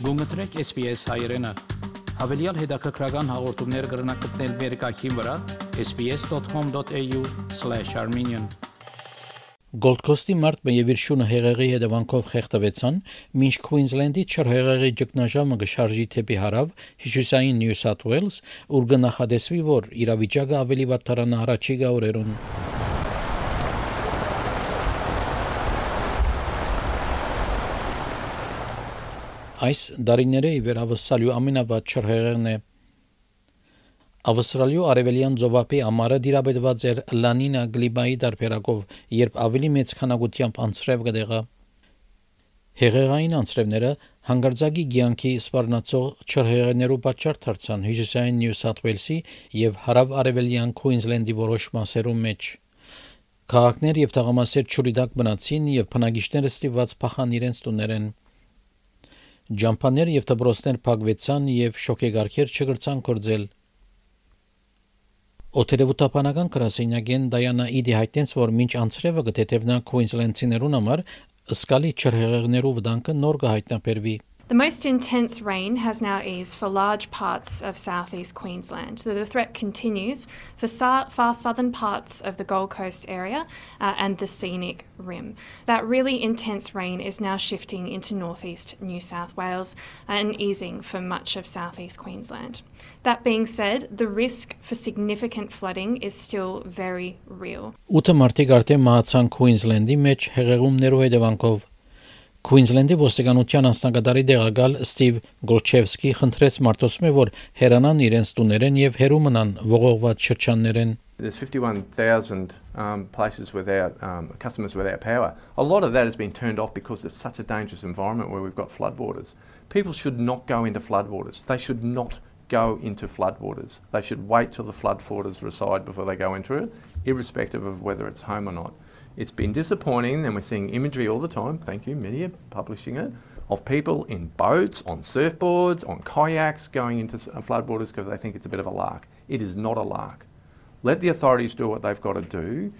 Գումտրեք SPS հայերեն։ Հավելյալ հետաքրքրական հաղորդումներ կգրնակցնել վերկայքին վրա sbs.com.au/armenian Gold Coast-ի մարտ եւ իր շունը հեղեղի հետևանքով խեղդվեցան, մինչ Քուինզլենդի չրհեղեղի ճգնաժամը գշարժի թեպի հարավ հյուսիսային Նյու Սաթ Ուելս, ուր կնախադեсվի, որ իրավիճակը ավելի վատ դառնա առաջիկա օրերուն։ Այս դարիները ի վերավսալյու ամենավատ չրհեղեղն է Ավստրալիու արևելյան ծովափի ամառը դիրաբետված էր լանինա գլիբայի դարբերակով, երբ ավելի մեծ քանակությամբ անցրև կդեղա։ Հեղեղային անցրևները հանգարձակի ցանկի սպառնացող չրհեղներու պատճառ դարձան հյուսիսային Նյու Սաթ Ուելսի եւ հարավ-արևելյան Քուինզլենդի որոշ մասերում մեջ։ Քաղաքներ եւ թաղամասեր ճուրիդակ մնացին եւ բնակիչները ստիված փախան իրենց տուներեն։ Ջամփաներ եւ դբրոստներ փակվեցան եւ շոկեգարքեր չգրցան կորձել։ Օթերևութապանական գրասենյակեն Դայանա Իդի հայտնեց, որ մինչ անցրևը գտեթևնա Քուինզլենդցիներուն համար սկալի չրհեղեղներու վտանգը նոր կհայտնաբերվի։ The most intense rain has now eased for large parts of southeast Queensland. The, the threat continues for sa- far southern parts of the Gold Coast area uh, and the scenic rim. That really intense rain is now shifting into northeast New South Wales and easing for much of southeast Queensland. That being said, the risk for significant flooding is still very real. 8 մարտի արդեն մահացան Քուինզլենդի մեջ հեղեղումներու հետևանքով Քուինզլենդի ոստիկանության անձնակատարի դեղակալ Ստիվ Գոլչևսկի խնդրեց մարտոսմե, որ հերանան իրենց տուներեն եւ հերու մնան ողողված շրջաններեն։ There's 51,000 um, places without um, customers without power. A lot of that has been turned off because it's such a dangerous environment where we've got floodwaters. People should not go into floodwaters. They should not go into floodwaters. They should wait till the floodwaters reside before they go into it, irrespective of whether it's home or not. It's been disappointing, and we're seeing imagery all the time. Thank you, media, publishing it of people in boats, on surfboards, on kayaks going into floodwaters because they think it's a bit of a lark. It is not a lark. Let the authorities do what they've got to do,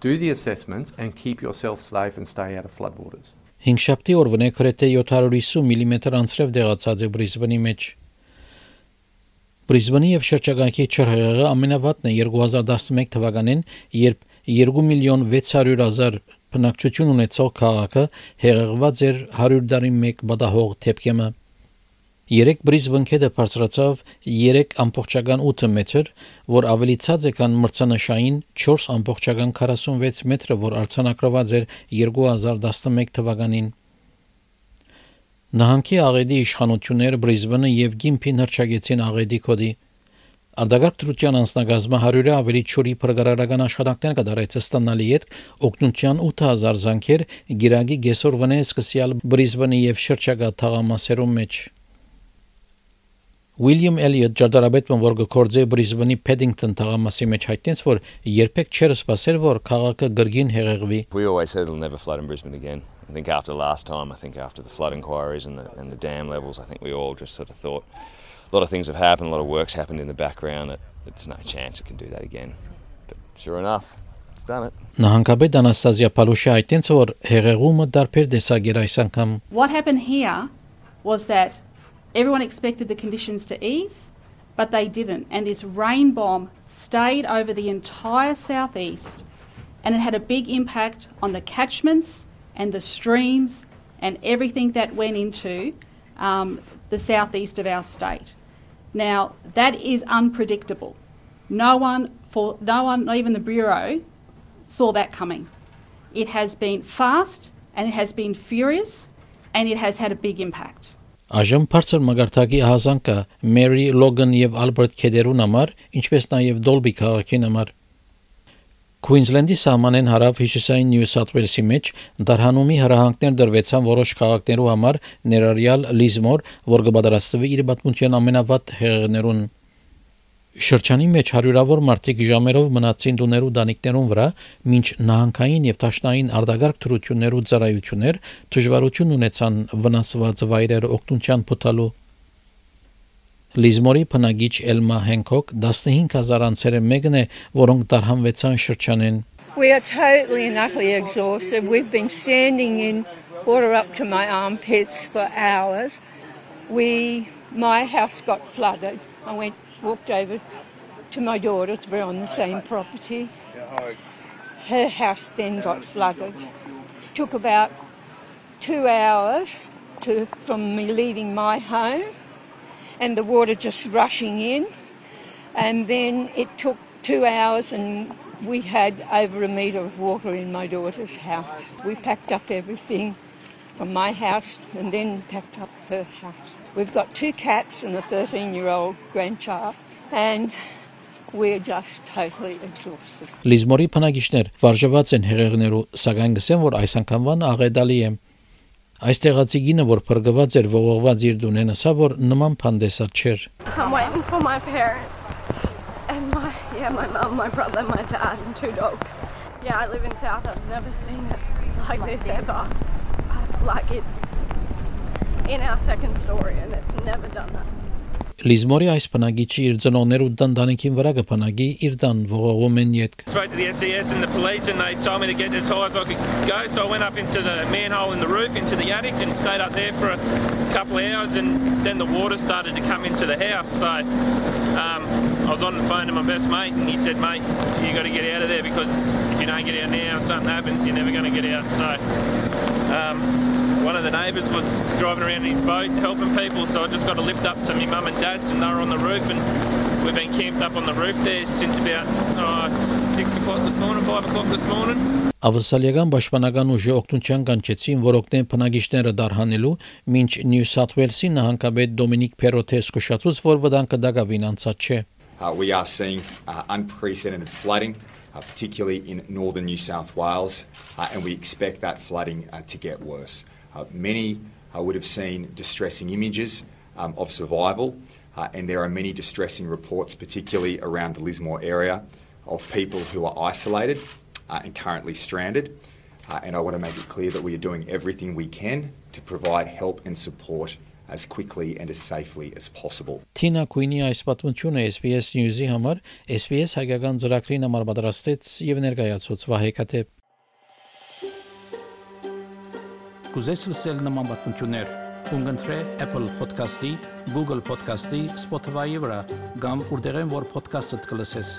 do the assessments, and keep yourself safe and stay out of floodwaters. 5 շաբթի օրվան է գրեթե 750 մմ անցրև դեղացած է Բրիզբենի մեջ։ Բրիզբենի եւ շրջակայքի չրհեղեղը ամենավատն է 2011 թվականին, երբ 2 միլիոն 600 հազար բնակչություն ունեցող քաղաքը հեղեղված էր 100 տարի մեկ բադահող թեփկեմը։ Երեք Բրիզբեն քեդը բարձրացավ 3.8 մետր, որ ավելի ցած է քան մրցանշային 4.46 մետրը, որ արձանագրված էր 2011 թվականին։ Նահանգի աղեդի իշխանությունները Բրիզբենը եւ Գիմփին հրճագեցին աղեդի կոդի Արդագարգ Տրուտյան անձնագազմը 100-ը ավելի ճորի փրկարարական աշխատանքներ կդարեց ստանալի հետ օգնության 8000 զանգեր գիրագի գեսոր վնե սկսյալ Բրիզբենի եւ շրջակա թաղամասերում մեջ Ուիլյամ Էլիոտ ճարտարապետը որ գործե Բրիզբենի Փեդինգտոն թաղամասի մեջ հայտնեց որ երբեք չէր սпасել որ քաղաքը գրգին հեղեղվի We always said it'll never flood in Brisbane again. I think after last time I think after the flood inquiries and the and the dam levels I think we all just sort of thought a lot of things have happened, a lot of work's happened in the background. That there's no chance it can do that again. But sure enough, it's done it. Նահանգապետ Անաստազիա Պալուշի այդտենց որ հեղեղումը դարբեր դեսագիր այս անգամ What happened here was that everyone expected the conditions to ease, but they didn't. And this rain bomb stayed over the entire southeast, and it had a big impact on the catchments and the streams and everything that went into um, the southeast of our state. Now, that is unpredictable. No one, for, no one, not even the Bureau, saw that coming. It has been fast and it has been furious and it has had a big impact. Այժմ բարձր մագարտակի հազանգը Մերի Լոգան եւ Ալբերտ Քեդերուն համար, ինչպես նաեւ Դոլբի քաղաքին համար Քուինզլենդի սահմանեն հարավ հյուսիսային Նյու Սաութ Ուելսի մեջ դարհանումի հրահանգներ դրվեցան որոշ քաղաքներու համար ներառյալ Լիզմոր, որ կբادرաստվի իր պատմության ամենավատ հեղեղներուն։ Շրջանի մեջ հարյուրավոր մարդիկ ժամերով մնացին դուներու դանիկներուն վրա, մինչ նահանգային եւ տաշնային արդագարգ թրություններու ծառայություններ դժվարություն ունեցան վնասված վայրերը օգնության փոթալու Լիզմորի բնագիչ Էլմա Հենքոկ 15000 անձերը մեկն է, որոնք տարհանվեցան շրջանեն We are totally and utterly exhausted. We've been standing in water up to my armpits for hours. We, my house got flooded. I went, walked over to my daughter's. We're on the same property. Her house then got flooded. It took about two hours to, from me leaving my home and the water just rushing in. And then it took two hours, and we had over a metre of water in my daughter's house. We packed up everything from my house and then packed up her house. We've got two cats and a 13 year old grandchild, and we're just totally exhausted. Լիզմորի բնագիչներ վարժված են հեղեղներու, սակայն գսեն որ այս անգամվան աղեդալի է Այստեղ ացիգինը, որ փրկված էր ողողված իր դունենը, սա որ նման փանդեսա չէր։ Yeah, I live in South. I've never seen it like, like this, this ever. Like it's in our second story and it's never done that. Լիզմորի այս բնագիչի իր ծնողներու դանդանիքին վրա կփնագի իր դան ողողում են յետք։ Spoke to the SES and the police, and they told me to get as high as I could go. So I went up into the manhole in the roof, into the attic, and stayed up there for a couple of hours. And then the water started to come into the house. So um, I was on the phone to my best mate, and he said, "Mate, you got to get out of there because if you don't get out now, something happens. You're never going to get out." So. Um, one of the neighbours was driving around in his boat helping people, so I just got a lift up to my mum and dad's, and they were on the roof, and we've been camped up on the roof there since about oh, six o'clock this morning, five o'clock this morning. Ավսալիական պաշտպանական ուժի օգնության կանչեցին, որ օգնեն բնակիչները դարհանելու, մինչ Նյու Սաութ Ուելսի նահանգապետ Դոմինիկ Փերոթե զսկուշացուց, որ վտանգը դակավին անցած չէ։ Uh, we are seeing uh, unprecedented flooding, uh, particularly in northern New South Wales, uh, and we expect that flooding uh, to get worse. Uh, many uh, would have seen distressing images um, of survival, uh, and there are many distressing reports, particularly around the Lismore area, of people who are isolated uh, and currently stranded. Uh, and I want to make it clear that we are doing everything we can to provide help and support as quickly and as safely as possible. Թինա Քուինի այս պատմությունը SBS News-ի համար SBS հայկական ծրագրին համար պատրաստեց եւ ներկայացուց Վահե Կատեփ Կուզես լսել նման բանություններ, կընտրե Apple Podcast-ի, Google Podcast-ի, Spotify-ի վրա, կամ որտեղեն որ podcast-ը դուք լսես։